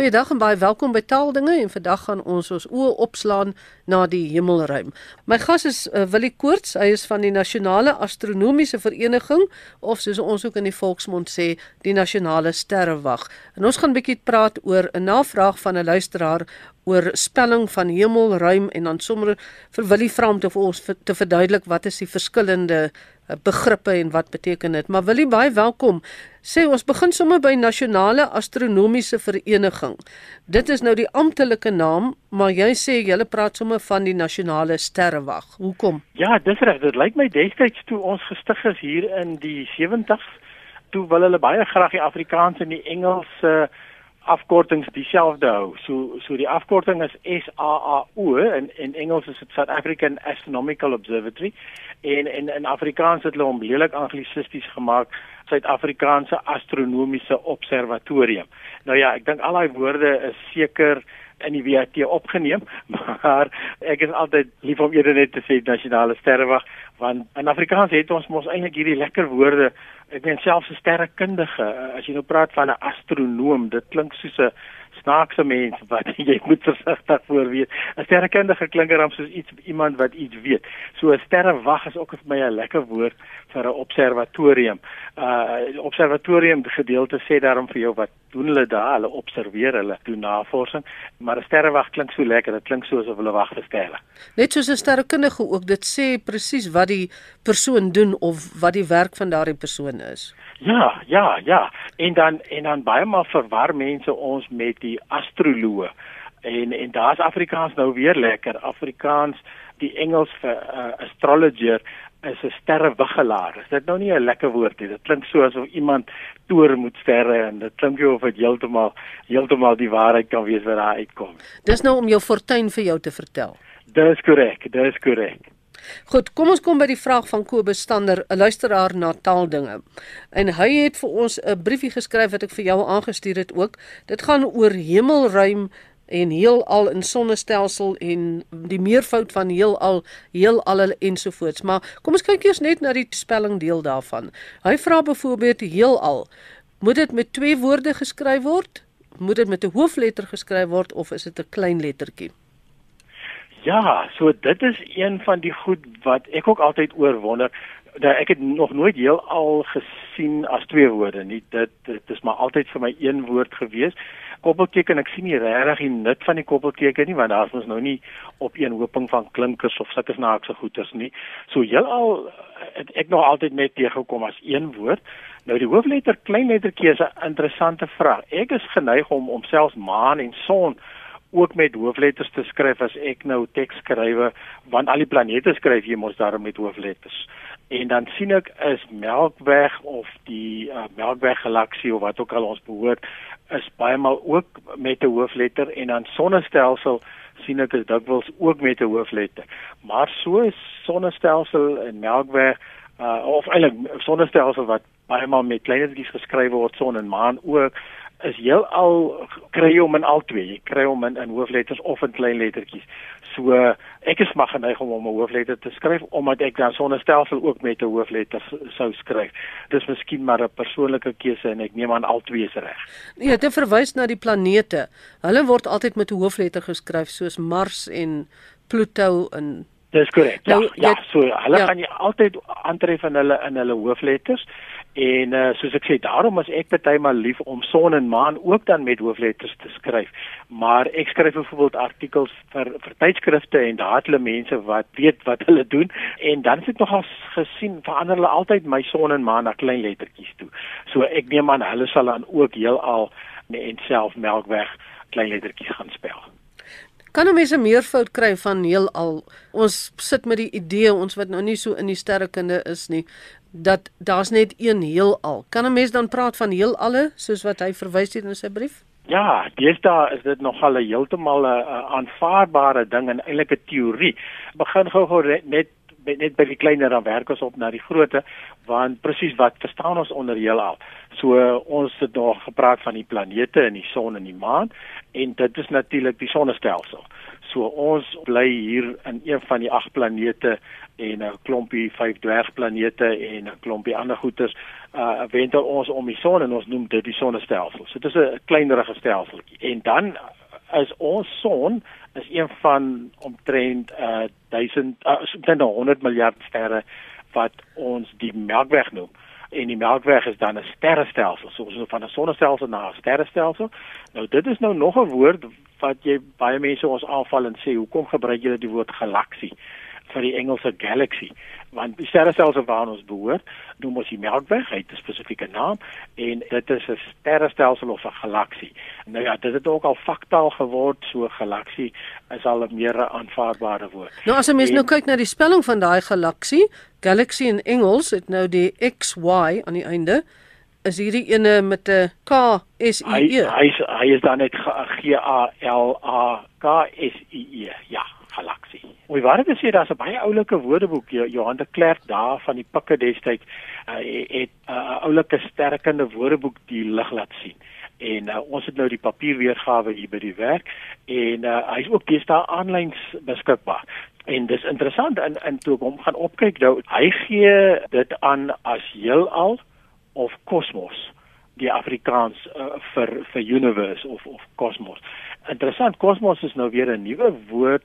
Goeiedag en baie welkom by Taaldinge en vandag gaan ons ons oë opslaan na die hemelruim. My gas is uh, Willie Koorts, hy is van die Nasionale Astronomiese Vereniging of soos ons ook in die volksmond sê, die Nasionale Sterrewag. En ons gaan 'n bietjie praat oor 'n navraag van 'n luisteraar oor spelling van hemelruim en dan sommer vir Willie vra om te vir ons te verduidelik wat is die verskillende Eh, begrippe en wat beteken dit. Maar wil jy baie welkom. Sê ons begin sommer by Nasionale Astronomiese Vereniging. Dit is nou die amptelike naam, maar jy sê jy praat sommer van die Nasionale Sterrewag. Hoekom? Ja, dis reg. Dit lyk my destyds toe ons gestig is hier in die 70s, toe wil hulle baie graag die Afrikaans en die Engels uh, afkortings dieselfde hou. So so die afkorting is SAAO en in Engels is dit South African Astronomical Observatory en en in Afrikaans het hulle hom lelik anglisisties gemaak Suid-Afrikaanse Astronomiese Observatorium. Nou ja, ek dink al daai woorde is seker in die WAT opgeneem, maar ek is altyd lief om eerder net te sê nasionale sterrewag want in Afrikaans het ons mos eintlik hierdie lekker woorde ek meen selfs 'n sterrekundige as jy nou praat van 'n astronoom dit klink soos 'n snaakse mens wat jy moet versigtig voor wees 'n sterrekundige klink dan soos iets iemand wat iets weet. So 'n sterrewag is ook vir my 'n lekker woord vir 'n observatorium. Uh observatorium gedeelte sê daarom vir jou wat doen hulle daar hulle observeer hulle doen navorsing maar 'n sterrewag klink so lekker dit klink soos of hulle wag vir sterre. Net soos 'n sterrekundige ook dit sê presies wat die persoon doen of wat die werk van daardie persoon is. Ja ja ja. En dan en dan baie maal verwar mense ons met die astroloog en en daar's Afrikaans nou weer lekker. Afrikaans die Engels vir uh, astrologer is 'n sterrewigelaar. Is dit nou nie 'n lekker woord nie? Dit klink so asof iemand toer moet sterre en dit klink jy of dit heeltemal heeltemal die waarheid kan wees wat daar uitkom. Dis nou om jou fortuin vir jou te vertel. Dis korrek, dis korrek. Goed, kom ons kom by die vraag van Kobus Stander, 'n luisteraar na taaldinge. En hy het vir ons 'n briefie geskryf wat ek vir jou aangestuur het ook. Dit gaan oor hemelruim en heelal in sonnestelsel en die meervoud van heelal, heelal ensovoorts. Maar kom ons kyk eers net na die spelling deel daarvan. Hy vra byvoorbeeld heelal. Moet dit met twee woorde geskryf word? Moet dit met 'n hoofletter geskryf word of is dit 'n klein lettertjie? Ja, so dit is een van die goed wat ek ook altyd oorwonder. Dat ek het nog nooit heelal gesien as twee woorde nie. Dit dit is maar altyd vir my een woord gewees koppelteken ek sien nie regtig die nut van die koppelteken nie want daar's ons nou nie op een hoping van klinkers of sulke snaakse goeters nie. So heelal het ek nog altyd net teëgekom as een woord. Nou die hoofletter kleinlettertjie is 'n interessante vraag. Ek is geneig om om selfs maan en son ook met hoofletters te skryf as ek nou teks skrywe want al die planete skryf jy mos daarom met hoofletters. En dan sien ek is Melkweg of die uh, Melkweg galaksie of wat ook al ons behoort is baie maal ook met 'n hoofletter en dan sonnestelsel sien ek is dikwels ook met 'n hoofletter. Maar so is sonnestelsel en Melkweg uh, of eintlik sonnestelsel wat baie maal met kleinetjies geskryf word son en maan ook is heel al kry jy hom in al twee. Jy kry hom in, in hoofletters of in klein lettertjies. So ek is maar geneig om hom 'n hoofletter te skryf omdat ek dan sonnestelsel ook met 'n hoofletter sou skryf. Dis miskien maar 'n persoonlike keuse en ek neem aan al twee is reg. Ja, dit verwys na die planete. Hulle word altyd met 'n hoofletter geskryf soos Mars en Pluto en Dis korrek. Ja, nou, ja, so hulle ja. kan jy altyd aantref in hulle in hulle hoofletters. En uh, soos ek sê, daarom is ek partymal lief om son en maan ook dan met hoofletters te skryf. Maar ek skryf byvoorbeeld artikels vir vir tydskrifte en daar het hulle mense wat weet wat hulle doen en dan het ek nogal gesien verander hulle altyd my son en maan na klein lettertjies toe. So ek neem aan hulle sal dan ook heelal en self melkweg klein lettertjies gaan spel. Kan 'n mens 'n meervoud kry van heelal? Ons sit met die idee ons wat nou nie so in die sterrekunde is nie, dat daar's net een heelal. Kan 'n mens dan praat van heelalle soos wat hy verwys het in sy brief? Ja, deesdae is dit nogal 'n heeltemal 'n aanvaarbare ding en eintlik 'n teorie. Begin gou-gou net net by die kleiner dan werk ons op na die grootte want presies wat verstaan ons onder heelal. So ons het nog gepraat van die planete en die son en die maan en dit is natuurlik die sonnestelsel. So ons bly hier in een van die agt planete en 'n klompie vyf dwergplanete en 'n klompie ander goeters uh wentel ons om die son en ons noem dit die sonnestelsel. So dit is 'n kleinerige stelseltjie. En dan is ons son is een van omtrent uh 1000 uh, 100 miljard sterre wat ons die Melkweg noem en die Melkweg is dan 'n sterrestelsel soos ons van 'n sonnestelsel na 'n sterrestelsel. Nou dit is nou nog 'n woord wat jy baie mense ons aanval en sê hoekom gebruik julle die woord galaksie? Vir die Engelse galaxy want die sterrestelsel waarna ons behoort noem ons die Melkweg hy het 'n spesifieke naam en dit is 'n sterrestelsel of 'n galaksie nou ja dit het ook al faktaal geword so galaksie is al 'n meer aanvaarbare woord. Nou as 'n mens en, nou kyk na die spelling van daai galaksie galaxy in Engels het nou die XY aan die einde is hierdie ene met 'n K S I E. Hy hy, hy is dan net G A L A K S I E ja galaksie. Oor waar dit sê daar's 'n baie oulike woordeboek Johan de Klerk daar van die pikke destyds uh, het 'n uh, oulike sterkende woordeboek die lig laat sien. En uh, ons het nou die papierweergawe hier by die werk en uh, hy's ook deesdae aanlyn beskikbaar. En dis interessant in in toe ek hom gaan opkyk nou, hy gee dit aan as heelal of kosmos die Afrikaans uh, vir vir universe of of kosmos. Interessant, kosmos is nou weer 'n nuwe woord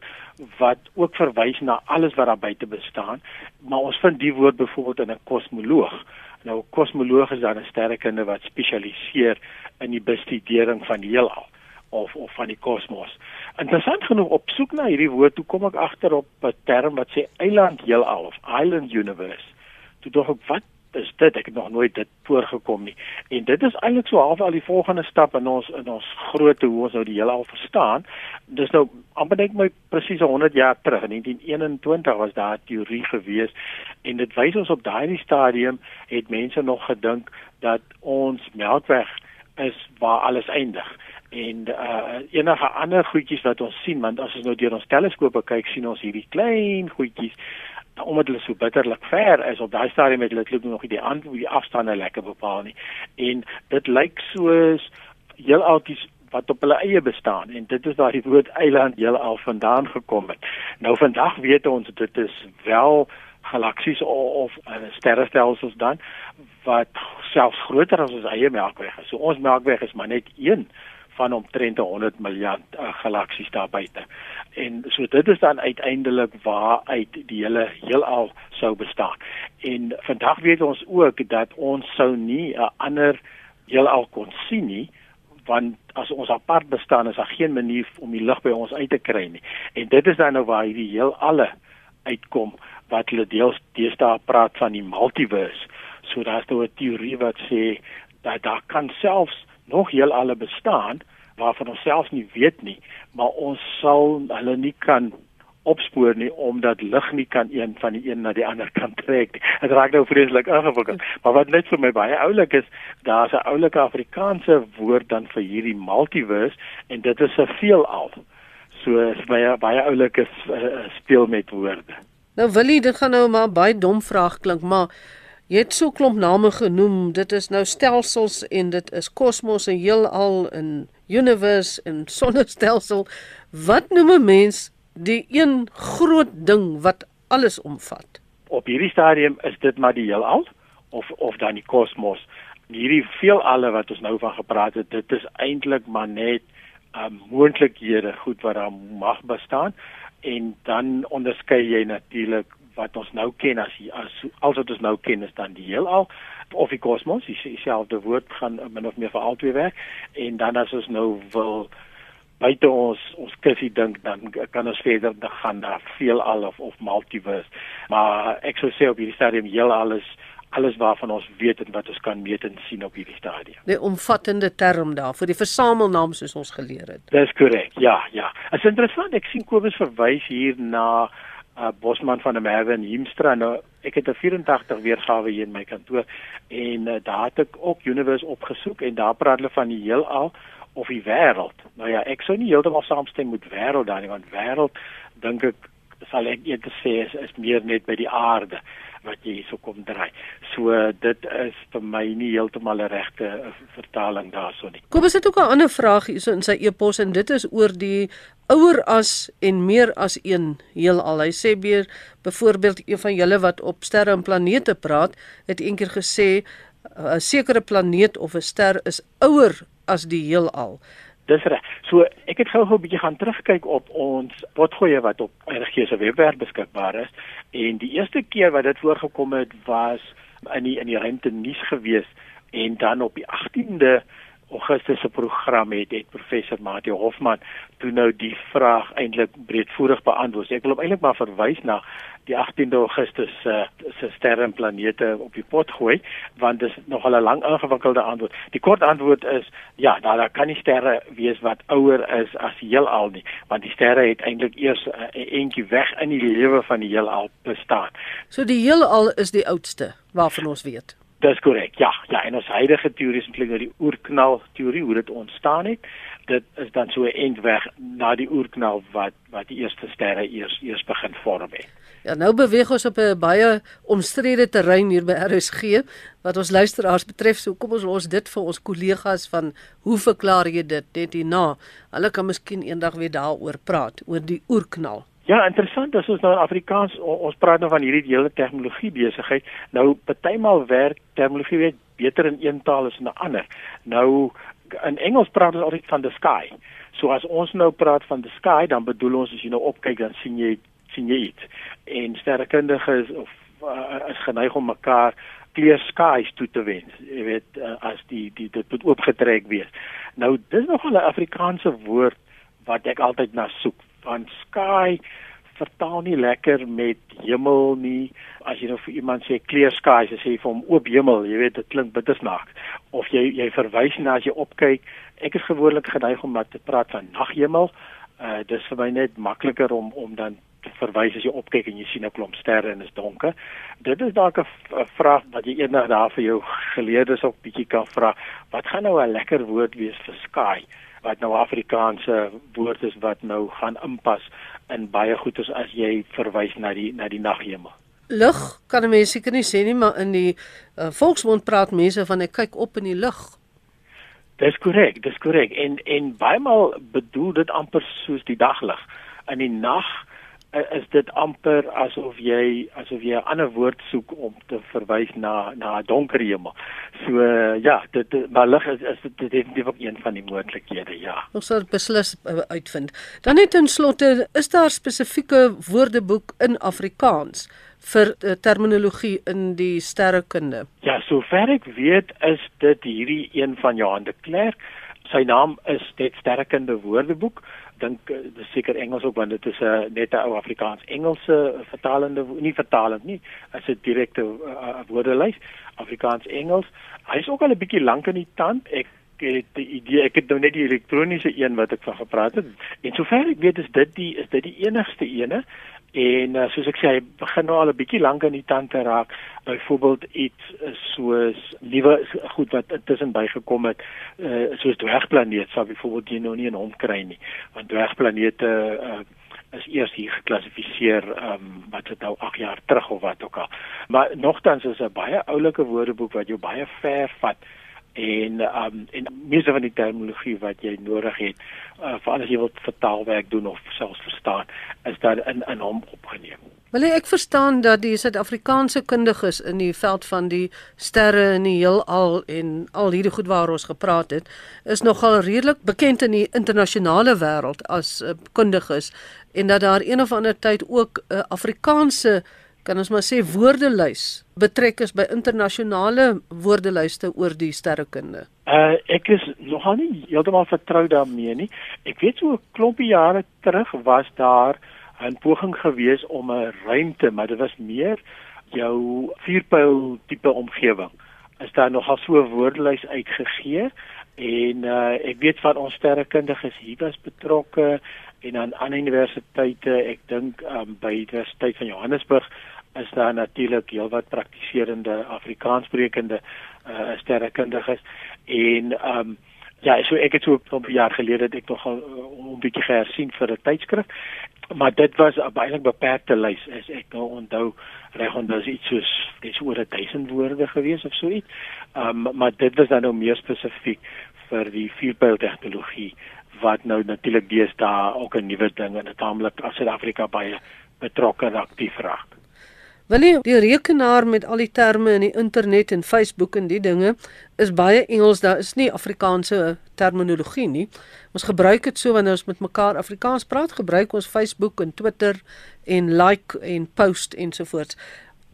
wat ook verwys na alles wat daar buite bestaan, maar ons vind die woord byvoorbeeld in 'n kosmoloog. Nou kosmoloog is dan 'n sterrekunde wat spesialiseer in die bestudering van die heelal of of van die kosmos. Interessant genoeg op soek na hierdie woord, toe kom ek agter op 'n term wat sê eiland heelal of island universe. Toe dink ek wat is dit ek het nog nooit dit voorgekom nie. En dit is eintlik so half al die volgende stap in ons in ons groot hoe ons nou die hele al verstaan. Dis nou amper net my presies 100 jaar terug in 1921 was daar 'n teorie gewees en dit wys ons op daai stadium het mense nog gedink dat ons melkweg is waar alles eindig. En uh enige ander goedjies wat ons sien want as ons nou deur ons teleskope kyk sien ons hierdie klein goedjies omdat hulle so bitterlik ver is op daai stadium het hulle klop nog nie die ander die afstande lekker bepaal nie. En dit lyk soos heel altyd wat op hulle eie bestaan en dit is daai woord eiland heel al vandaan gekom het. Nou vandag weet ons dit is wel galaksies of, of uh, sterrestelsels dan wat selfs groter as ons eie melkweg is. So ons melkweg is maar net een van omtrent 100 miljard uh, galaksies daar buite. En so dit is dan uiteindelik waar uit die hele heelal sou bestaan. En vandag weet ons ook dat ons sou nie 'n ander heelal kon sien nie want as ons apart bestaan is daar geen manier om die lig by ons uit te kry nie. En dit is dan nou waar hierdie heelalle uitkom wat hulle deels deesdae praat van die multiverse. So daar's nou 'n teorie wat sê dat daar kan selfs nog heel alle bestaan waarvan ons selfs nie weet nie, maar ons sal hulle nie kan opspoor nie omdat lig nie kan een van die een na die ander kan trek nie. Dit raak nou vreeslik ingewikkeld. Maar wat net vir my baie oulik is, daar's 'n oulike Afrikaanse woord dan vir hierdie multiverse en dit is 'n veelal. So is baie baie oulike uh, speel met woorde. Nou Willie, dit gaan nou maar baie dom vraag klink, maar Jy het so klomp name genoem. Dit is nou stelsels en dit is kosmos en heelal en universe en sonnestelsel. Wat noem 'n mens die een groot ding wat alles omvat? Op hierdie stadium is dit maar die heelal of of dan die kosmos. Hierdie veelalle wat ons nou van gepraat het, dit is eintlik maar net um, moontlikhede goed wat daar mag bestaan en dan onderskei jy natuurlik wat ons nou ken as as as wat ons nou ken is dan die heelal of die kosmos dieselfde woord gaan min of meer vir albei werk en dan as ons nou wil buite ons ons kussie dink dan kan ons verder gaan daar veel al of of multiverse maar ek sou sê op hierdie stadium heelal is alles waarvan ons weet en wat ons kan meet en sien op hierdie stadium. Die omvattende term daar vir die versamelnaam soos ons geleer het. Dis korrek. Ja, ja. Dit is interessant ek sien Kobus verwys hier na uh, Bosman van der Merwe in Heemstra. Nou ek het 'n 84 weergawe hier in my kantoor en uh, daar het ek ook universe opgesoek en daar praat hulle van die heelal of die wêreld nou ja ek sou nie heeltemal saamstem met wêreld dan nie want wêreld dink ek sal ek eerder sê is, is meer net by die aarde wat jy hierso kom draai. So dit is vir my nie heeltemal 'n regte eh, vertaling daarso nie. Kobus het ook 'n ander vraag hierso in sy e-pos en dit is oor die ouer as en meer as een heelal. Hy sê weer byvoorbeeld een van julle wat op sterre en planete praat, het eendag gesê 'n sekere planeet of 'n ster is ouer as die heelal. Dis reg. So ek het gou-gou 'n bietjie gaan terugkyk op ons potgoeie wat op RGS se webwerf beskikbaar is en die eerste keer wat dit voorgekom het was in die in die ruimte nuus gewees en dan op die 18de Augustus se program het het professor Mati Hofman toe nou die vraag eintlik breedvoerig beantwoord. Ek wil hom eintlik maar verwys na die 18de Augustus se uh, se sterre en planete op die pot gooi want dit is nog 'n lang ingewikkelde antwoord. Die kort antwoord is ja, daar daar kan nie sterre wees wat ouer is as die heelal nie, want die sterre het eintlik eers 'n uh, eentjie weg in die lewe van die heelal bestaan. So die heelal is die oudste waarvan ons weet. Dis korrek. Ja, ja, en ons huidige teorie is eintlik nou die oerknal teorie hoe dit ontstaan het. Dit is dan so 'n eindweg na die oerknal wat wat die eerste sterre eers eers begin vorm het. Ja, nou beweeg ons op 'n baie omstrede terrein hier by RSG wat ons luisteraars betref. So kom ons los dit vir ons kollegas van hoe verklaar jy dit net hierna? Hulle kan miskien eendag weer daaroor praat oor die oerknal. Ja, interessant, as ons nou in Afrikaans ons praat nou van hierdie hele tegnologie besigheid. Nou partymal werk tegnologie weer beter in een taal as in 'n ander. Nou in Engels praat ons altyd van the sky. So as ons nou praat van the sky, dan bedoel ons as jy nou opkyk dan sien jy sien jy iets. En sterrekundiges of uh, is geneig om mekaar clear skies toe te wens. Jy weet uh, as die die dit moet oopgetrek wees. Nou dis nog 'n Afrikaanse woord wat ek altyd na soek want sky vertaal nie lekker met hemel nie. As jy nou vir iemand sê clear skies, jy sê vir hom oop hemel, jy weet dit klink bitter snaaks. Of jy jy verwys na as jy opkyk, ek is gewoonlik geneig om maar te praat van naghemel. Uh dis vir my net makliker om om dan verwys as jy opkyk en jy sien 'n klomp sterre en is donker. Dit is dalk 'n vraag wat jy eendag daar vir jou geleerdes op bietjie kan vra. Wat gaan nou 'n lekker woord wees vir sky? wat nou Afrikaanse woord is wat nou gaan inpas in baie goeders as jy verwys na die na die naghemel. Lig kan mense seker nie sê nie, maar in die uh, volksmond praat mense van ek kyk op in die lug. Dis korrek, dis korrek. En en baie maal bedoel dit amper soos die daglig. In die nag is dit amper asof jy asof jy 'n ander woord soek om te verwys na na 'n donker hemel. So uh, ja, dit maar lig is is dit definitief ook een van die moontlikhede, ja. Ons sal beslis uh, uitvind. Dan net in slotte, is daar spesifieke woordeboek in Afrikaans vir uh, terminologie in die sterrekunde? Ja, sover ek weet is dit hierdie een van Johan de Klerk. Sy naam is dit sterrekunde woordeboek dink uh, dis seker Engels ook want dit is 'n uh, net 'n ou Afrikaans. Engelse vertalende nie vertalend nie as 'n direkte uh, woordelys. Afrikaans Engels. Hy is ook al 'n bietjie lank in die tand. Ek het die idee ek het nou net die elektroniese een wat ek van gepraat het. En sover ek weet is dit die is dit die enigste ene En uh, soos ek sê, hy begin nou al 'n bietjie lank in die tand te raak. Byvoorbeeld iets soos nuwe goed wat intussen bygekom het, uh, soos dwergplaneet, sou byvoorbeeld jy nou nie in hom kry nie, want dwergplanete uh, is eers hier geklassifiseer um, wat dit nou 8 jaar terug of wat ook al. Maar nogtans is 'n baie oulike woordeboek wat jou baie ver vat en um en meeste van die terminologie wat jy nodig het uh, vir alles jy wil vertaalwerk doen of selfs verstaan is daar in in hom opgeneem. Wel ek verstaan dat die Suid-Afrikaanse kundiges in die veld van die sterre en die heelal en al hierdie goed waar ons gepraat het is nogal redelik bekend in die internasionale wêreld as uh, kundiges en dat daar een of ander tyd ook 'n uh, Afrikaanse kan ons maar sê woordelys betrek is by internasionale woordelyste oor die sterrekunde. Uh ek is nogal nie heeltemal vertrou daarmee nie. Ek weet so 'n klompie jare terug was daar 'n poging gewees om 'n ruimte, maar dit was meer jou vierpyl tipe omgewing. Is daar nogal so 'n woordelys uitgegee en uh ek weet van ons sterrekundiges hier was betrokke en aan ander universiteite, ek dink um, by die Universiteit van Johannesburg is daar natuurlik heelwat praktiserende Afrikaanssprekende uh, sterrekundiges en um, ja, so ek het so 'n jaar gelede ek nog 'n bietjie gehersien vir 'n tydskrif maar dit was 'n baie beperkte lys as ek nou onthou reg onthou is iets soos dis oor 1000 woorde gewees of so iets. Um, maar dit was dan nou meer spesifiek vir die vierpyl tegnologie wat nou natuurlik deesdae ook 'n nuwe ding en dit taamlik as Suid-Afrika baie betrokke en aktief raak. Wil jy die rekenaar met al die terme in die internet en Facebook en die dinge is baie Engels, daar is nie Afrikaanse terminologie nie. Ons gebruik dit so wanneer ons met mekaar Afrikaans praat, gebruik ons Facebook en Twitter en like en post ensovoorts.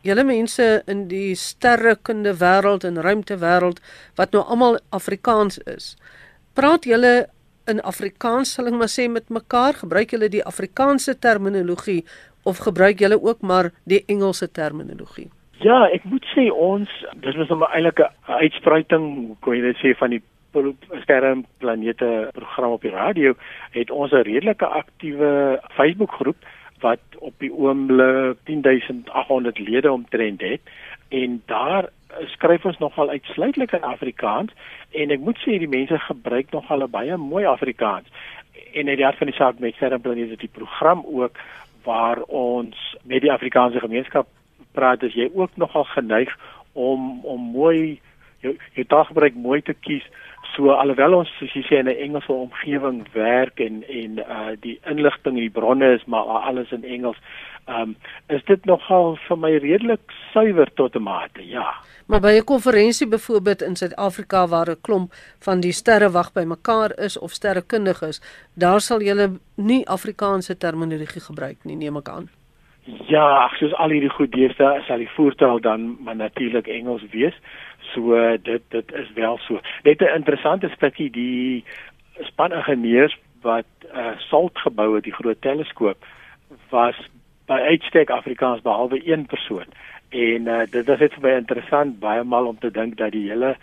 Julle mense in die sterrekunde wêreld en ruimte wêreld wat nou almal Afrikaans is. Praat julle in Afrikaans sal ek maar sê met mekaar, gebruik julle die Afrikaanse terminologie of gebruik julle ook maar die Engelse terminologie? Ja, ek moet sê ons dis was 'n eintlik 'n uitspruiting, kon jy dit sê van die sterre planete program op die radio het ons 'n redelike aktiewe Facebook groep wat op die oomblik 10800 lede omtrent het en daar skryf ons nogal uitsluitlik in Afrikaans en ek moet sê die mense gebruik nogal baie mooi Afrikaans. En in die hart van die saak met sterre planete die program ook waar ons met die Afrikaanse gemeenskap praat, is jy ook nogal geneig om om mooi jou jou taalgebruik mooi te kies. So alhoewel ons soos jy sê in 'n Engelse omgewing werk en en uh die inligting en die bronne is maar alles in Engels. Um is dit nogal vir my redelik suiwer tot 'n mate. Ja. Maar by 'n konferensie byvoorbeeld in Suid-Afrika waar 'n klomp van die sterrewag bymekaar is of sterrekundiges, daar sal jy nie Afrikaanse terminologie gebruik nie, neem ek aan. Ja, soos al hierdie goed deesdae sal die voertaal dan maar natuurlik Engels wees. So dit dit is wel so. Net 'n interessante stukkie die span ingenieurs wat uh, SALT gebou het, die groot teleskoop was by uitstek Afrikaans behalwe een persoon. En uh, dit is net vir my interessant baie maal om te dink dat die hele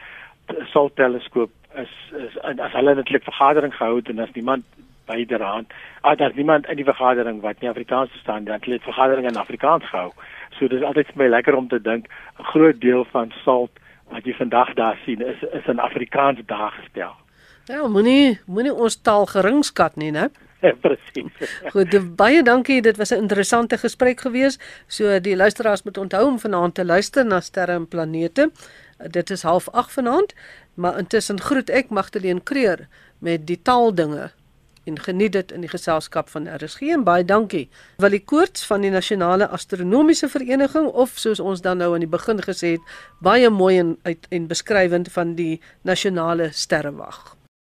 SALT teleskoop is is as hulle netlik vergadering gehou het en as niemand byderhand, ah daar's niemand in die vergadering wat nie Afrikaans verstaan nie, dan het hulle vergadering in Afrikaans gehou. So dit is altyd vir my lekker om te dink 'n groot deel van SALT wat jy vandag daar sien is is in Afrikaans daar gestel. Ja, moenie moenie ons taal geringskat nie, né? Ja, presies. Goed, baie dankie. Dit was 'n interessante gesprek geweest. So die luisteraars moet onthou om vanaand te luister na sterre en planete. Dit is 08:30 vanaand, maar intussen groet ek Magdalene Creer met die taaldinge en geniet dit in die geselskap van RSG en baie dankie. Wil die koorts van die Nasionale Astronomiese Vereniging of soos ons dan nou aan die begin gesê het, baie mooi en uit en beskrywend van die nasionale sterrewag.